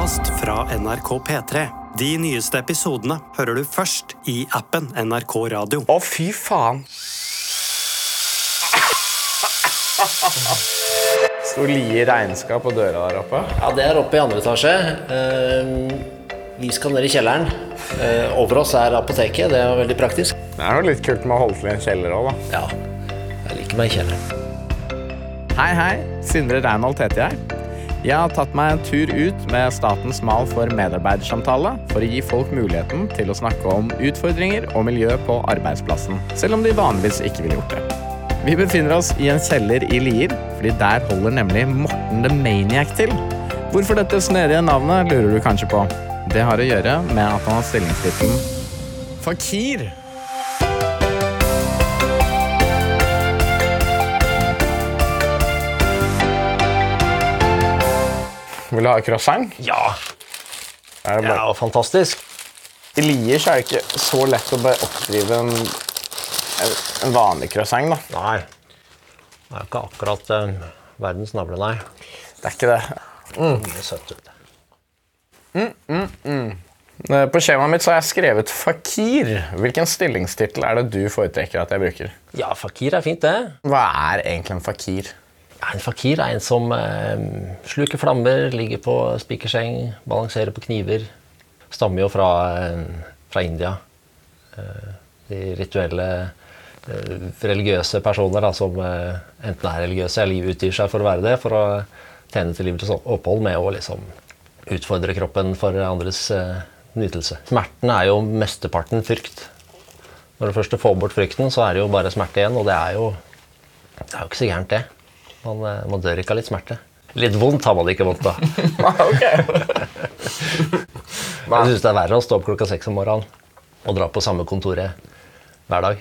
podkast fra NRK P3. De nyeste episodene hører du først i appen NRK Radio. Å, fy faen. Sto lie regnskap på døra der oppe. Ja, det er oppe i andre etasje. Eh, Vi skal ned i kjelleren. Eh, Over oss er apoteket. Det er veldig praktisk. Det er jo litt kult med å holde til i en kjeller òg, da. Ja, jeg liker meg i kjelleren. Hei, hei. Sindre Reinholt heter jeg. Jeg har tatt meg en tur ut med statens mal for medarbeidersamtale for å gi folk muligheten til å snakke om utfordringer og miljø på arbeidsplassen, selv om de vanligvis ikke ville gjort det. Vi befinner oss i en kjeller i Lier, fordi der holder nemlig Morten the Maniac til. Hvorfor dette snedige navnet, lurer du kanskje på. Det har å gjøre med at han har stillingstittelen Fakir. Vil du ha croissant? Ja, Er det det er jo fantastisk. I Lier så er det ikke så lett å bare oppdrive en, en, vanlig croissant, da. Nei, det er ikke akkurat uh, verdens navle, nei. Det er ikke det. Mye søtt ut. Eh, På skjemaet mitt så har jeg skrevet fakir. Hvilken stillingstittel er det du foretrekker at jeg bruker? Ja, fakir er fint, det. Hva er egentlig en fakir? Ja, en fakir er en som eh, sluker flammer, ligger på spikerseng, balanserer på kniver. Stammer jo fra, eh, fra India. Eh, de rituelle eh, religiøse personer da, som enten er religiøse eller utgir seg for å være det, for å tjene til livets opphold med å liksom utfordre kroppen for andres nytelse. Smerten er jo mesteparten frykt. Når du først får bort frykten, så er det jo bare smerte igjen, og det er jo, det er jo ikke så gærent, det. Man, eh, man dør ikke av litt smerte. Litt vondt har man ikke vondt av. Jeg syns det er verre å stå opp klokka seks om morgenen og dra på samme kontoret hver dag.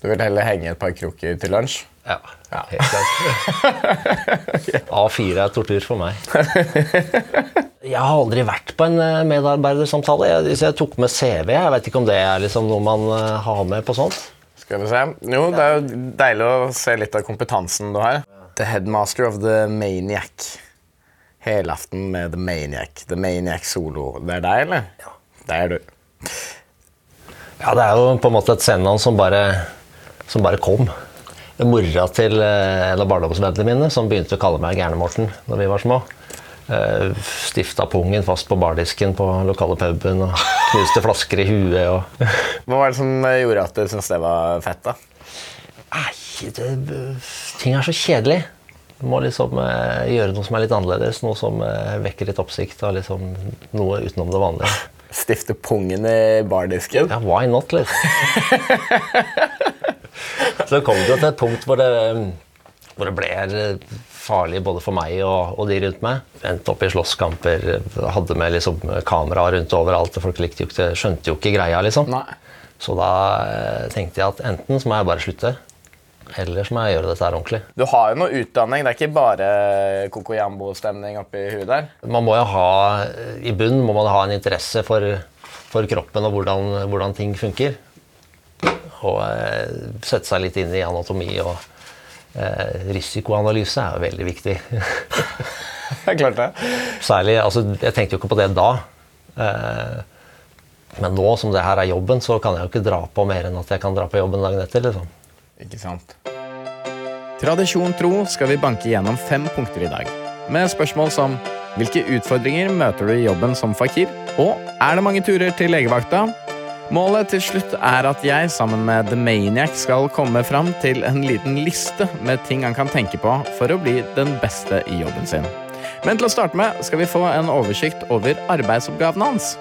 Du vil heller henge et par krukker til lunsj? Ja, helt klart. A4 er tortur for meg. Jeg har aldri vært på en eh, medarbeidersamtale. Jeg, jeg tok med CV. Jeg vet ikke om det er liksom noe man eh, har med på sånt. Skal vi se. Jo, det er jo deilig å se litt av kompetansen du har. The headmaster of the maniac. Helaften med The Maniac. The Maniac solo. Det er deg, eller? Ja. Det er du. Ja, det er jo på en måte et scenenavn som som bare kom. Mora til eh, en av barndomsvennene mine, som begynte å kalle meg Gærne-Morten da vi var små. Uh, Stifta pungen fast på bardisken på lokale puben og knuste flasker i huet. Og Hva var det som eh, gjorde at du syntes det var fett, da? Det, ting er så kjedelig. Du må liksom eh, gjøre noe som er litt annerledes, noe som eh, vekker litt oppsikt. og liksom Noe utenom det vanlige. Stifte pungen i bardisken? Ja, why not, liksom? Så kom det jo til et punkt hvor det, hvor det ble eh, farlig både for meg og, og de rundt meg. Endte opp i slåsskamper, hadde med liksom kamera rundt overalt. og Folk likte jo ikke, skjønte jo ikke greia, liksom. Nei. Så da eh, tenkte jeg at enten så må jeg bare slutte, eller så må jeg gjøre dette her ordentlig. Du har jo noe utdanning. Det er ikke bare Coco-Jambo-stemning oppi huet der. Man må jo ha, I bunnen må man ha en interesse for, for kroppen og hvordan, hvordan ting funker. Og eh, sette seg litt inn i anatomi og eh, risikoanalyse er jo veldig viktig. Det er klart det. Særlig, altså Jeg tenkte jo ikke på det da. Eh, men nå som det her er jobben, så kan jeg jo ikke dra på mer enn at jeg kan dra på jobben dagen etter. liksom. Ikke sant. Tradisjon tro skal vi banke gjennom fem punkter i dag. Med spørsmål som hvilke utfordringer møter du i jobben som fakir? Og er det mange turer til legevakta? Målet til slutt er at jeg sammen med The Maniac skal komme fram til en liten liste med ting han kan tenke på for å bli den beste i jobben sin. Men til å starte med skal vi få en oversikt over arbeidsoppgavene hans.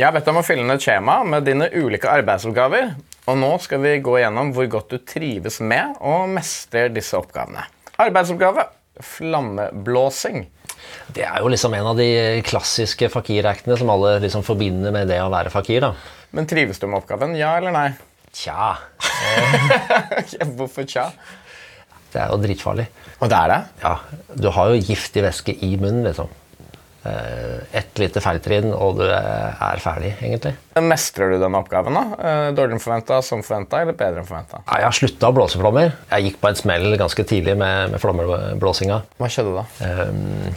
Jeg har bedt deg om å fylle inn et skjema med dine ulike arbeidsoppgaver. Og nå skal vi gå gjennom hvor godt du trives med og mestrer disse oppgavene. Arbeidsoppgave flammeblåsing. Det er jo liksom en av de klassiske fakiraktene som alle liksom forbinder med det å være fakir. da. Men trives du med oppgaven? Ja eller nei? Tja, Hvorfor tja? det er jo dritfarlig. Og det er det? Ja, Du har jo giftig væske i munnen, liksom. Eh, Ett lite feiltrinn, og du er ferdig, egentlig. Mestrer du denne oppgaven? da? Eh, Dårligere enn forventa, som forventa eller bedre enn forventa? Jeg har slutta å blåse flommer. Jeg gikk på en smell ganske tidlig med, med flommerblåsinga. Hva skjedde da? Um,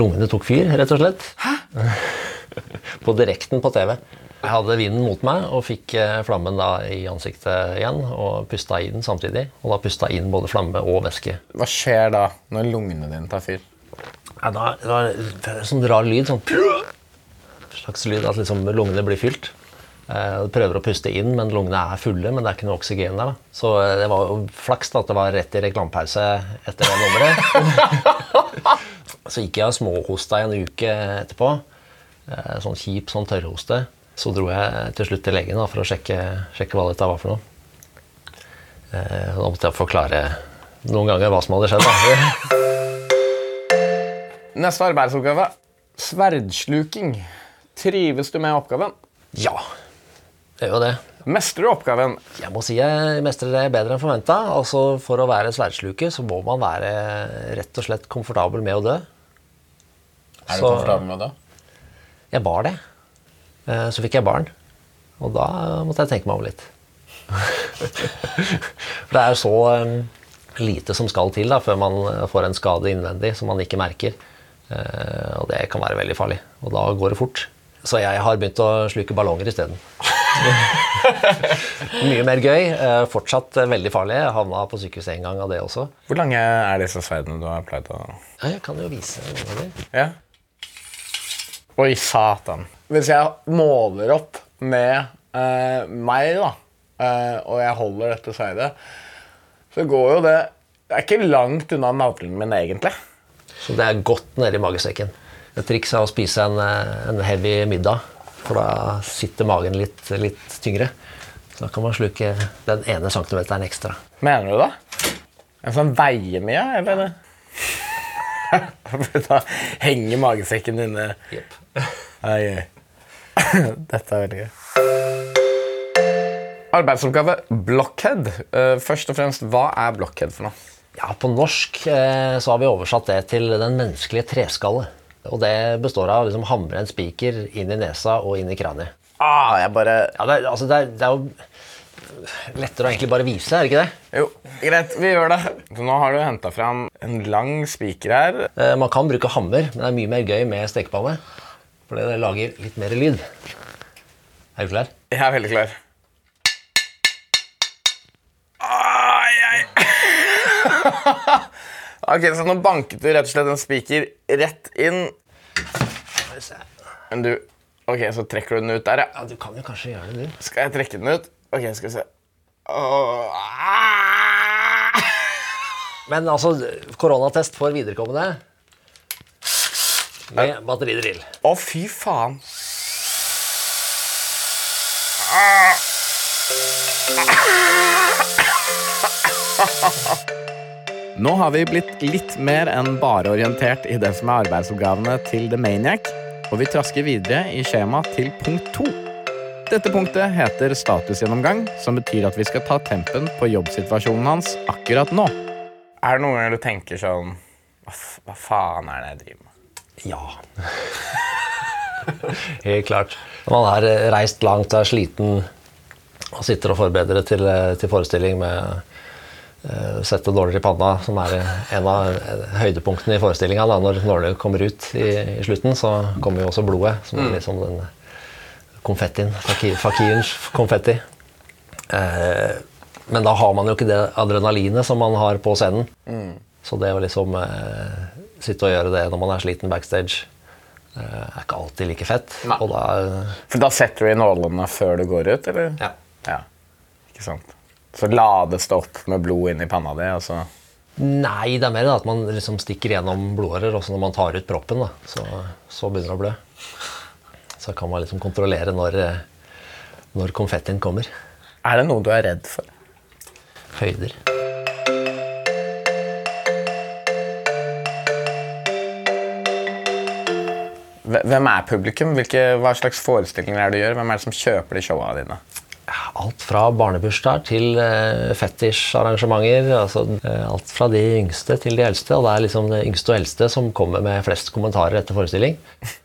Lungene tok fyr, rett og slett. Hæ? på direkten på TV. Jeg hadde vinden mot meg og fikk eh, flammen da i ansiktet igjen. Og pusta i den samtidig. Og da pusta inn både flamme og væske. Hva skjer da når lungene dine tar fyr? Ja, da, det var en sånn rar lyd. Sånn slags lyd at liksom lungene blir fylt. Eh, Du prøver å puste inn, men lungene er fulle, men det er ikke noe oksygen der. da. Så eh, det var jo flaks da, at det var rett i reklamepause etter det nummeret. Så gikk jeg og småhosta en uke etterpå. Eh, Sånn kjip sånn tørrhoste. Så dro jeg til slutt til legen da, for å sjekke, sjekke hva dette var for noe. Eh, Da måtte jeg forklare noen ganger hva som hadde skjedd. da. Neste arbeidsoppgave sverdsluking. Trives du med oppgaven? Ja, det gjør jo det. Mestrer du oppgaven? Jeg må si jeg mestrer det bedre enn forventa. Altså, for å være sverdsluker så må man være rett og slett komfortabel med å dø. Er du Så- komfortabel med det? Jeg var det. Eh, Så fikk jeg barn, og da måtte jeg tenke meg om litt. For det er jo så eh, lite som skal til da, før man får en skade innvendig som man ikke merker. Eh, Og det kan være veldig farlig, og da går det fort. Så jeg har begynt å sluke ballonger isteden. Mye mer gøy. eh, Fortsatt veldig farlig. Jeg havna på sykehuset en gang av det også. Hvor lange er disse sverdene du har pleid å Ja, Jeg kan jo vise noen. Ja. Oi, satan. Hvis jeg måler opp med eh, meg, da, eh, og jeg holder dette sverdet, så går jo det Det er ikke langt unna navlen min, egentlig. Så det er godt nedi i magesekken. Et triks er å spise en, eh, en heavy middag, for da sitter magen litt, litt tyngre. Så da kan man sluke den ene centimeteren ekstra. Mener du det? En sånn veier mye, eller? da henger magesekken inne oi. Dette er veldig gøy. Arbeidsoppgave blockhead. Eh, først og fremst, hva er blockhead for noe? Ja, på norsk eh, så har vi oversatt det til den menneskelige treskallet. Og det består av å liksom hamre en spiker inn i nesa og inn i kraniet. Ah, jeg bare Ja, det, er- altså, det, er, det er jo lettere å egentlig bare vise, er det ikke det? Jo, greit, vi gjør det. Så nå har du henta fram en lang spiker her. Eh, Man kan bruke hammer, men det er mye mer gøy med stekepanne. Fordi det lager litt mer lyd. Er du klar? Jeg er veldig klar. ok, så nå banket du rett og slett en spiker rett inn. Men du Ok, så trekker du den ut der, ja. Ja, du kan jo kanskje gjøre det, du. Skal jeg trekke den ut? Ok, skal vi se. Oh. ah. Men altså, koronatest for viderekommende med batteridrill. Å, fy faen. Nå har vi blitt litt mer enn bare orientert i det som er arbeidsoppgavene til The Maniac, og vi trasker videre i skjemaet til punkt to. Dette punktet heter statusgjennomgang, som betyr at vi skal ta tempen på jobbsituasjonen hans akkurat nå. Er det noen ganger du tenker sånn Hva, hva faen er det jeg driver med? Ja. Helt klart. Når man har reist langt og er sliten og sitter og forbereder til, eh, til forestilling med sette nåler i panna, som er eh, en av eh, høydepunktene i forestillinga. Når nålene kommer ut i, i slutten, så kommer jo også blodet, som er liksom den konfettien. Fakirens konfetti. Eh, men da har man jo ikke det adrenalinet som man har på scenen. Så det å liksom eh, sitte og gjøre det når man er sliten backstage, eh, er ikke alltid like fett. Da For da setter du i nålene før du går ut, eller? Ja. Ja, ikke sant. Så lades det opp med blod inn i panna di, og så Nei, det er mer at man liksom stikker gjennom blodårer, også når man tar ut proppen. Da, så, så begynner det å blø. Så kan man liksom kontrollere når, eh, når konfettien kommer. Er det noe du er redd for? Høyder. Hvem er publikum? Hvilke, hva slags forestillinger er det du gjør? Hvem er det som kjøper de showene dine? Alt fra barnebursdager til eh, fetisjarrangementer. Altså, eh, alt fra de yngste til de eldste. Og det er liksom de yngste og eldste som kommer med flest kommentarer etter forestilling.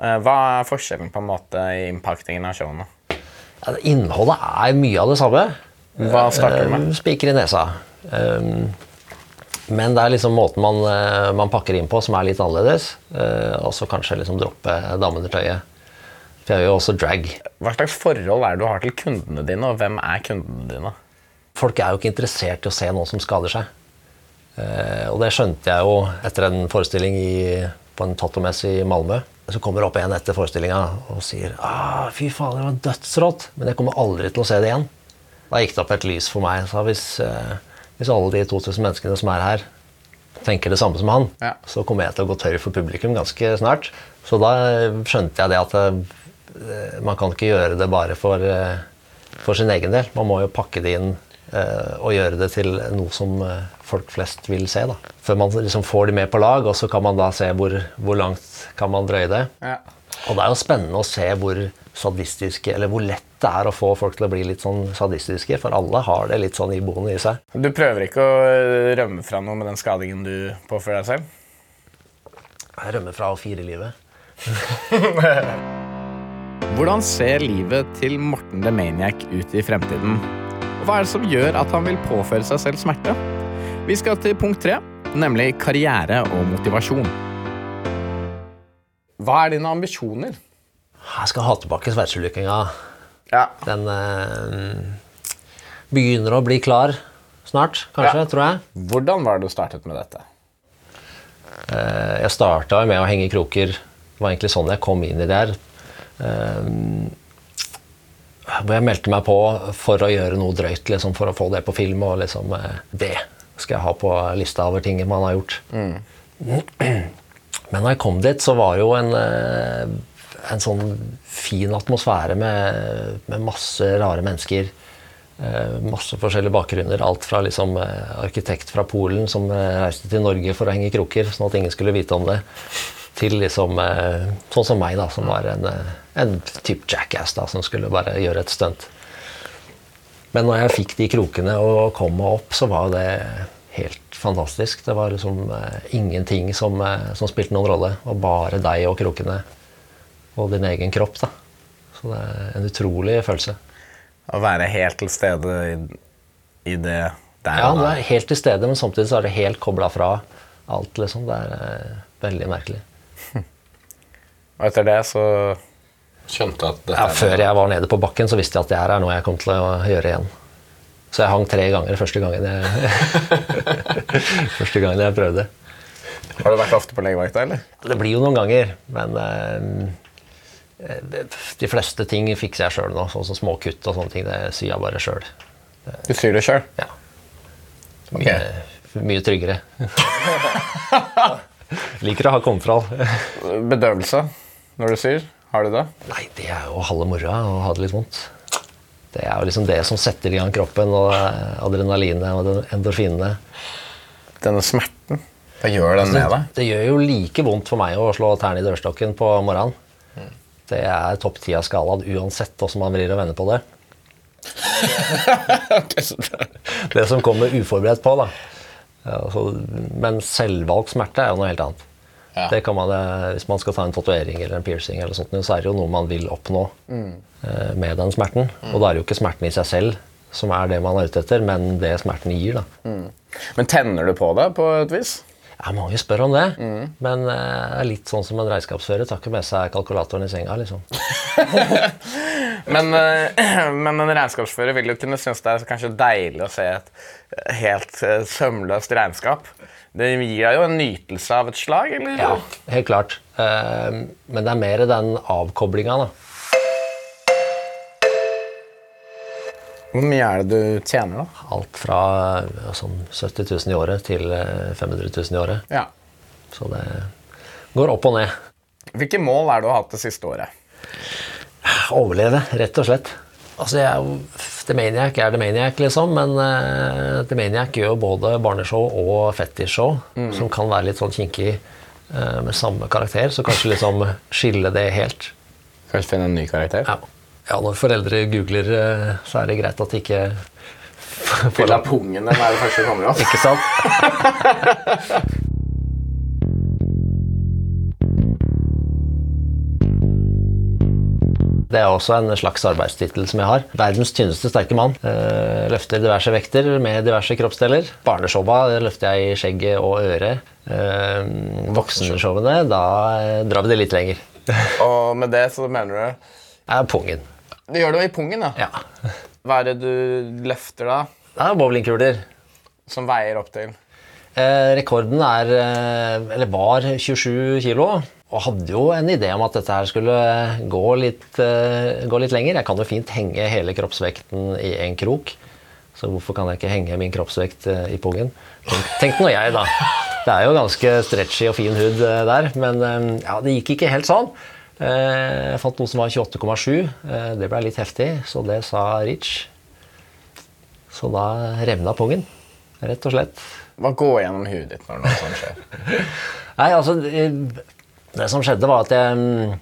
Eh, Hva er forskjellen på en måte i innpaktingen av showene? Ja, innholdet er mye av det samme. Hva starter du Eh, med? Spiker i nesa. Um, Men det er liksom måten man, eh, man pakker inn på som er litt annerledes. Eh, og så kanskje liksom droppe dameundertøyet. For er jo også drag. Hva slags forhold er det du har til kundene dine, og hvem er kundene dine? Folk er jo ikke interessert i å se noen som skader seg. Eh, og det skjønte jeg jo etter en forestilling i, på en tattomesse i Malmö. Så kommer opp en etter forestillinga og sier ah, 'fy faen, det var dødsrått', men jeg kommer aldri til å se det igjen. Da gikk det opp et lys for meg. Så hvis, eh, hvis alle de 2000 menneskene som er her, tenker det samme som han, Ja. så kommer jeg til å gå tørr for publikum ganske snart. Så da skjønte jeg det at eh, man kan ikke gjøre det bare for, eh, for sin egen del. Man må jo pakke det inn eh, og gjøre det til noe som eh, folk flest vil se. Da. Før man liksom får de med på lag, og så kan man da se hvor, hvor langt kan man drøye det. Ja. Og det er jo spennende å se hvor sadistiske, eller hvor lett det er å få folk til å bli litt sånn sadistiske, for alle har det litt sånn iboende i seg. Du prøver ikke å eh, rømme fra noe med den skadingen du påfører deg selv? Jeg rømmer fra å fire livet. Hvordan ser livet til Morten the Maniac ut i fremtiden? Og hva er det som gjør at han vil påføre seg selv smerte? Vi skal til punkt tre, nemlig karriere og motivasjon. Hva er dine ambisjoner? Jeg skal ha tilbake sverdsulykkinga. Ja. Den eh, begynner å bli klar snart, kanskje, Ja. tror jeg. Hvordan var det du startet med dette? Eh, jeg starta med å henge i kroker. Det var egentlig sånn jeg kom inn i det her. Eh, hvor jeg meldte meg på for å gjøre noe drøyt, liksom, for å få det på film. Og liksom, eh, det skal jeg ha på lista over ting man har gjort. Men når jeg kom dit, så var det jo en, eh, en sånn fin atmosfære med, med masse rare mennesker. Eh, masse forskjellige bakgrunner. Alt fra liksom, arkitekt fra Polen som reiste til Norge for å henge kroker, sånn at ingen skulle vite om det, til liksom, eh, sånn som meg, da, som var en, eh, en type jackass da, som skulle bare gjøre et stunt. Men når jeg fikk de krokene og kom meg opp, så var det helt fantastisk. Det var liksom eh, ingenting som, som spilte noen rolle. Det var bare deg og krokene og din egen kropp. da. Så det er en utrolig følelse. Å være helt til stede i, i det der Ja, du er helt til stede, men samtidig så er det helt kobla fra alt. liksom. Det er veldig merkelig. Og etter det så skjønte at dette Ja, før jeg var nede på bakken, så visste jeg at det her er noe jeg kom til å gjøre igjen. Så jeg hang tre ganger første gangen jeg, første gangen jeg prøvde. Har du vært ofte på legevakta, eller? Det blir jo noen ganger, men eh, de fleste ting fikser jeg sjøl nå. Sånn som små kutt og sånne ting. Det syr jeg bare sjøl. Du syr det sjøl? Ja. Mye, mye tryggere. Liker å ha kontroll. Bedøvelse når du syr? Har du det? Nei, det er jo halve moroa å ha det litt vondt. Det er jo liksom det som setter i gang kroppen, og adrenalinet og endorfinene. Denne smerten, hva gjør den med deg? Det gjør jo like vondt for meg å slå tærne i dørstokken på morgenen. Det er topp ti av skalaen uansett hvordan man vrir og vender på det. Det som kommer uforberedt på, da. Ja, altså, men selvvalgt smerte er jo noe helt annet. Ja. Det kan man, hvis man skal ta en tatovering eller en piercing, eller sånt, så er det jo noe man vil oppnå eh, med den smerten. Og da er det jo ikke smerten i seg selv som er det man er ute etter, men det smerten gir. da. Men tenner du på det på et vis? Ja, Mange spør om det, men eh, er litt sånn som en regnskapsfører tar ikke med seg kalkulatoren i senga. liksom. Men, eh, men en regnskapsfører vil jo kunne synes det er kanskje deilig å se et helt eh, sømløst regnskap. Det gir deg jo en nytelse av et slag, eller? Ja, helt klart. Eh, men det er mer den avkoblinga, da. Hvor mye er det du tjener, da? Alt fra eh, sånn 70 000 i året til eh, 500 000 i året. Ja. Så det går opp og ned. Hvilke mål er det du har hatt det siste året? Overleve, rett og slett. Altså, jeg er jo The Maniac er The Maniac, liksom, men uh, The Maniac gjør både barneshow og fetisj-show, som kan være litt sånn kinkig uh, med samme karakter, så kanskje liksom skille det helt. Kanskje finne en ny karakter? Ja. Ja, når foreldre googler, eh, så er det greit at de ikke Fyll av pungen den er det første som kommer opp. Ikke sant? Det er også en slags arbeidstittel som jeg har. Verdens tynneste sterke mann. Eh, løfter diverse vekter med diverse kroppsdeler. Barneshowa løfter jeg i skjegget og øret. Eh, Voksenshowene, da drar vi det litt lenger. Og med det så mener du er pungen. Du gjør det i pungen, da. Ja. Hva er det du løfter da, Det er bowlingkuler. som veier opp til Eh, rekorden er, eh, eller var 27 kilo. Og hadde jo en idé om at dette her skulle gå litt, eh, gå litt lenger. Jeg kan jo fint henge hele kroppsvekten i en krok. Så hvorfor kan jeg ikke henge min kroppsvekt eh, i pungen? Tenk, tenk nå jeg, da. Det er jo ganske stretchy og fin hud eh, der, men eh, ja, det gikk ikke helt sånn. Eh, Jeg fant noe som var 28,7. Eh, Det ble litt heftig, så det sa Rich. Så da revna pungen, rett og slett. Hva går gjennom huet ditt når noe sånt skjer? Nei, altså Det, det som skjedde, var at jeg mm,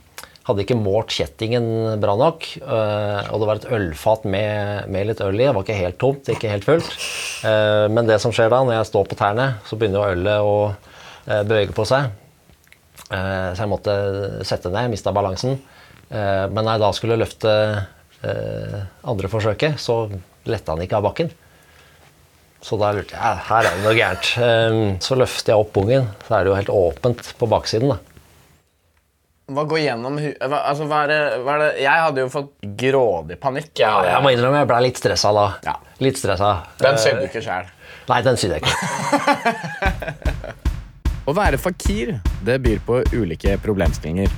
hadde ikke målt kjettingen bra nok. Og det var et ølfat med, med litt øl i. Det var ikke helt tomt, ikke helt fullt. Eh, Men det som skjer da, når jeg står på tærne, så begynner jo ølet å eh, bevege på seg. Eh, Så jeg måtte sette ned, mista balansen. Eh, Men når jeg da skulle løfte eh, andre forsøket, så letta han ikke av bakken. Så da lurte jeg her er det noe gærent. Så løfter jeg opp pungen, så er det jo helt åpent på baksiden. da. Hva går gjennom hva, altså, hva er det, hva er det? Jeg hadde jo fått grådig panikk. Jeg ja, Jeg må innrømme jeg ble litt stressa da. Ja. Litt stressa. Den sydde du ikke sjøl. Nei, den sydde jeg ikke. Å være fakir det byr på ulike problemstillinger.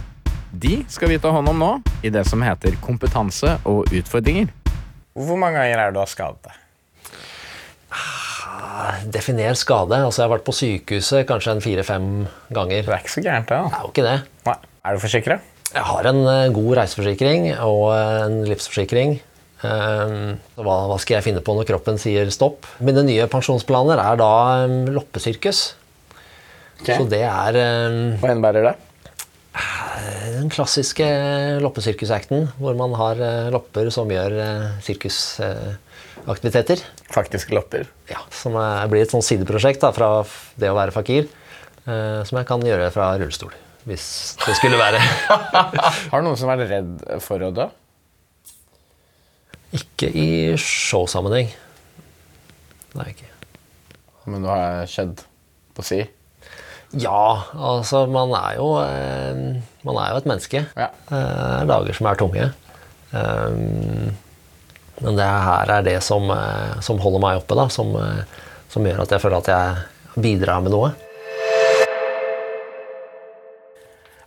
De skal vi ta hånd om nå i det som heter kompetanse og utfordringer. Hvor mange ganger er det du har skadet deg? Definer skade. Altså, jeg har vært på sykehuset kanskje en fire-fem ganger. Det er ikke så gærent, det. Det er jo ikke det. Nei. Er du forsikra? Jeg har en eh, god reiseforsikring og en livsforsikring. Ehm, så hva, skal jeg finne på når kroppen sier stopp? Mine nye pensjonsplaner er da um, loppesirkus. Så det er um, Hva innebærer det? den klassiske loppesirkusacten, hvor man har eh, lopper som gjør eh, sirkusaktiviteter. Faktiske lopper. Ja, som er, blir et sånn sideprosjekt da, fra det å være fakir, eh, som jeg kan gjøre fra rullestol, hvis det skulle være. Har du noen som vært redd for å dø? Ikke i showsammenheng. Nei, ikke. Men du har skjedd på si? Ja, altså man er jo eh, Man er jo et menneske. Ja. Det er dager som er tunge. Um, men det her er det som, eh, som holder meg oppe, da. Som, eh, som gjør at jeg føler at jeg bidrar med noe.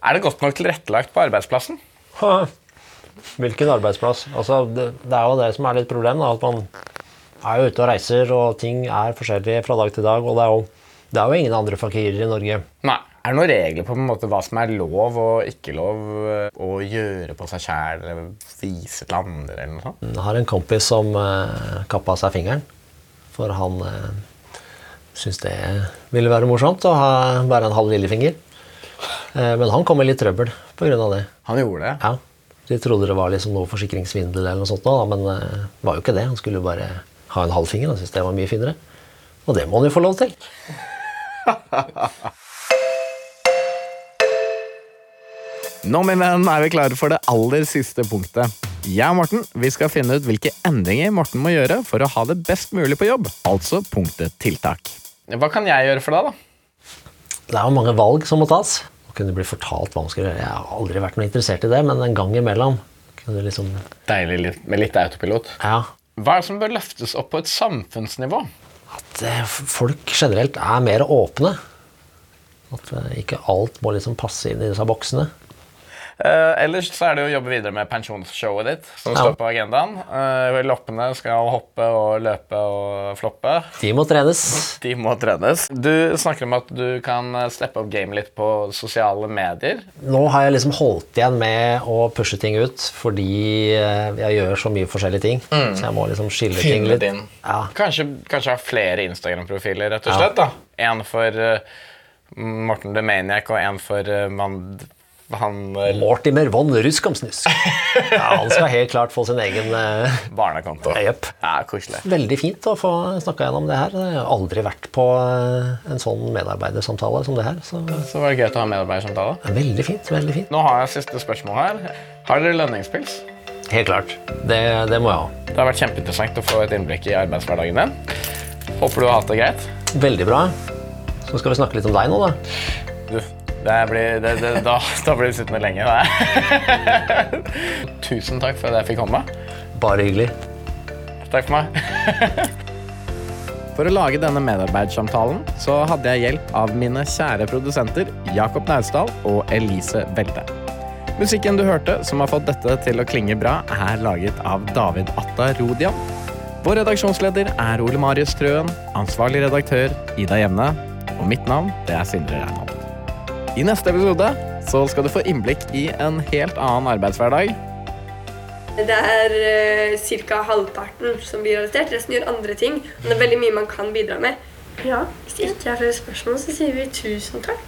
Er det godt nok tilrettelagt på arbeidsplassen? Hvilken arbeidsplass? Altså, det, det er jo det som er litt problem. Da, at man er jo ute og reiser, og ting er forskjellig fra dag til dag. Og det er jo, det er jo ingen andre fakirer i Norge. Nei. Er det noen regler på en måte hva som er lov og ikke lov eh, å gjøre på seg sjæl eller vise til andre eller noe sånt? Jeg har en kompis som uh, kappa seg fingeren. For han uh, syntes det ville være morsomt å ha bare en halv lillefinger. Uh, men han kom i litt trøbbel pga. det. Han gjorde det. Ja. De trodde det var liksom noe forsikringssvindel, eller noe sånt, da, men eh, det var jo ikke det. Han skulle bare ha en halvfinger. Han syntes det var mye finere. Og det må han jo få lov til. Nå min venn, er vi klare for det aller siste punktet. Jeg og Morten vi skal finne ut hvilke endringer Morten må gjøre for å ha det best mulig på jobb. Altså punktet tiltak. Hva kan jeg gjøre for deg, da? Det er jo mange valg som må tas. Å kunne bli fortalt hva man skal gjøre. Jeg har aldri vært noe interessert i det, men en gang imellom kunne liksom Deilig med litt autopilot. Ja. Hva er det som bør løftes opp på et samfunnsnivå? At eh, folk generelt er mer åpne. At eh, ikke alt må liksom passe inn i disse boksene. Eh, ellers så er det jo å jobbe videre med pensjonsshowet ditt, som Ja. står på agendaen. Uh, loppene skal hoppe og løpe og floppe. De må trenes. De må trenes. Du snakker om at du kan steppe opp gamet litt på sosiale medier. Nå har jeg liksom holdt igjen med å pushe ting ut fordi eh, jeg gjør så mye forskjellige ting. Så jeg må liksom skille ting litt. din. Ja. Kanskje, kanskje ha flere Instagram-profiler, rett og Ja. slett. da. En for uh, Morten the Maniac og en for uh, han eh, Mortimer von Ruskamsnusk. Ja, han skal helt klart få sin egen uh, barnekonto. Yep. Ja, koselig. Veldig fint å få snakka gjennom det her. Jeg har aldri vært på eh, en sånn medarbeidersamtale som det her. Så Så var det gøy å ha medarbeidersamtale. veldig fint. veldig fint. Nå har jeg siste spørsmål her. Har dere lønningspils? Helt klart. Det, det må jeg ha. Det har vært kjempeinteressant å få et innblikk i arbeidshverdagen din. Håper du har hatt det greit. Veldig bra. Så skal vi snakke litt om deg nå, da. Du, blir, det, det, da, da blir du sittende lenge. Tusen takk for at jeg fikk komme. Bare hyggelig. Takk for meg. For å lage denne medarbeidersamtalen så hadde jeg hjelp av mine kjære produsenter Jakob Naustdal og Elise Welde. Musikken du hørte som har fått dette til å klinge bra, er laget av David Atta Rodian. Vår redaksjonsleder er Ole Marius Trøen, ansvarlig redaktør Ida Jevne, og mitt navn det er Sindre Reinhold. I neste episode så skal du få innblikk i en helt annen arbeidshverdag. Det er uh, ca. halvparten som blir arrestert. Resten gjør andre ting. Men det er veldig mye man kan bidra med. Ja, Hvis det ikke er flere spørsmål, så sier vi tusen takk.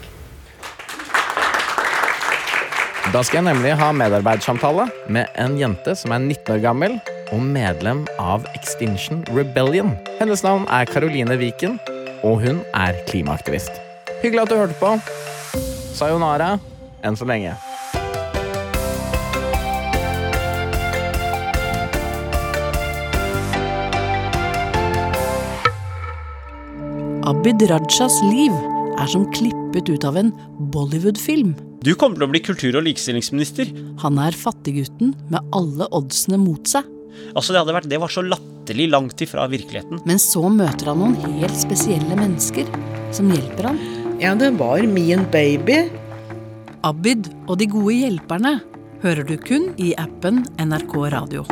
Da skal jeg nemlig ha medarbeidersamtale med en jente som er 19 år gammel og medlem av Extinction Rebellion. Hennes navn er Caroline Viken, og hun er klimaaktivist. Hyggelig at du hørte på. Sayonara enn så lenge. Abid Rajas liv er som klippet ut av en Bollywood-film. Du kommer til å bli kultur- og likestillingsminister. Han er fattiggutten med alle oddsene mot seg. Altså, det, hadde vært, det var så latterlig langt ifra virkeligheten. Men så møter han noen helt spesielle mennesker som hjelper han. Ja, det var min baby. Abid og de gode hjelperne hører du kun i appen NRK Radio.